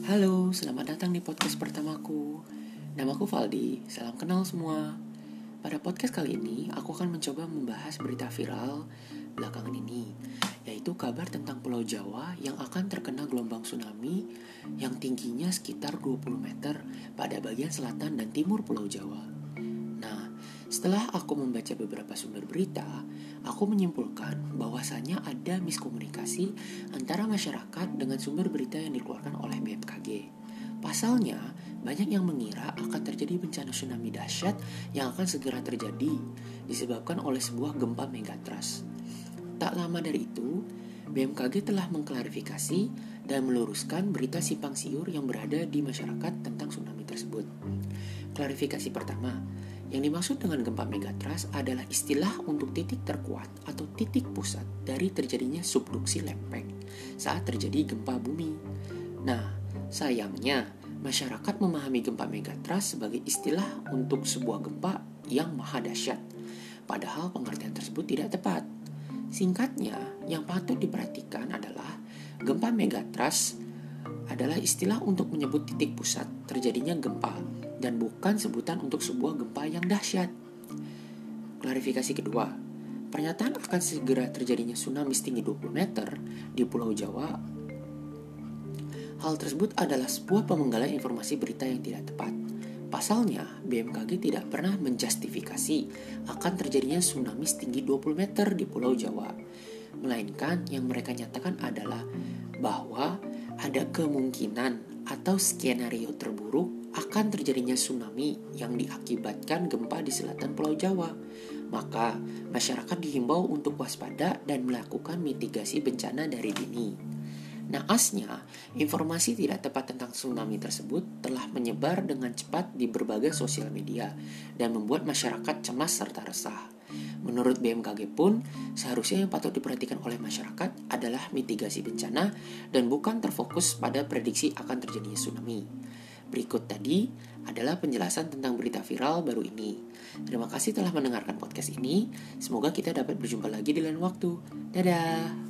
Halo, selamat datang di podcast pertamaku. Namaku Valdi, salam kenal semua. Pada podcast kali ini, aku akan mencoba membahas berita viral belakangan ini, yaitu kabar tentang Pulau Jawa yang akan terkena gelombang tsunami yang tingginya sekitar 20 meter pada bagian selatan dan timur Pulau Jawa. Nah, setelah aku membaca beberapa sumber berita, aku menyimpulkan bahwasanya ada miskomunikasi antara masyarakat dengan sumber berita yang dikeluarkan oleh BMKG. Pasalnya, banyak yang mengira akan terjadi bencana tsunami dahsyat yang akan segera terjadi disebabkan oleh sebuah gempa megatrust. Tak lama dari itu, BMKG telah mengklarifikasi dan meluruskan berita simpang siur yang berada di masyarakat tentang tsunami tersebut. Klarifikasi pertama, yang dimaksud dengan gempa megatrust adalah istilah untuk titik terkuat atau titik pusat dari terjadinya subduksi lempeng saat terjadi gempa bumi. Nah, sayangnya masyarakat memahami gempa megatrust sebagai istilah untuk sebuah gempa yang maha dahsyat. Padahal pengertian tersebut tidak tepat. Singkatnya, yang patut diperhatikan adalah gempa megatrust adalah istilah untuk menyebut titik pusat terjadinya gempa dan bukan sebutan untuk sebuah gempa yang dahsyat. Klarifikasi kedua, pernyataan akan segera terjadinya tsunami setinggi 20 meter di Pulau Jawa. Hal tersebut adalah sebuah pemenggalan informasi berita yang tidak tepat. Pasalnya, BMKG tidak pernah menjustifikasi akan terjadinya tsunami setinggi 20 meter di Pulau Jawa. Melainkan yang mereka nyatakan adalah bahwa ada kemungkinan atau skenario terburuk akan terjadinya tsunami yang diakibatkan gempa di selatan Pulau Jawa. Maka, masyarakat dihimbau untuk waspada dan melakukan mitigasi bencana dari dini. Naasnya, informasi tidak tepat tentang tsunami tersebut telah menyebar dengan cepat di berbagai sosial media dan membuat masyarakat cemas serta resah. Menurut BMKG pun, seharusnya yang patut diperhatikan oleh masyarakat adalah mitigasi bencana dan bukan terfokus pada prediksi akan terjadinya tsunami. Berikut tadi adalah penjelasan tentang berita viral baru ini. Terima kasih telah mendengarkan podcast ini. Semoga kita dapat berjumpa lagi di lain waktu. Dadah.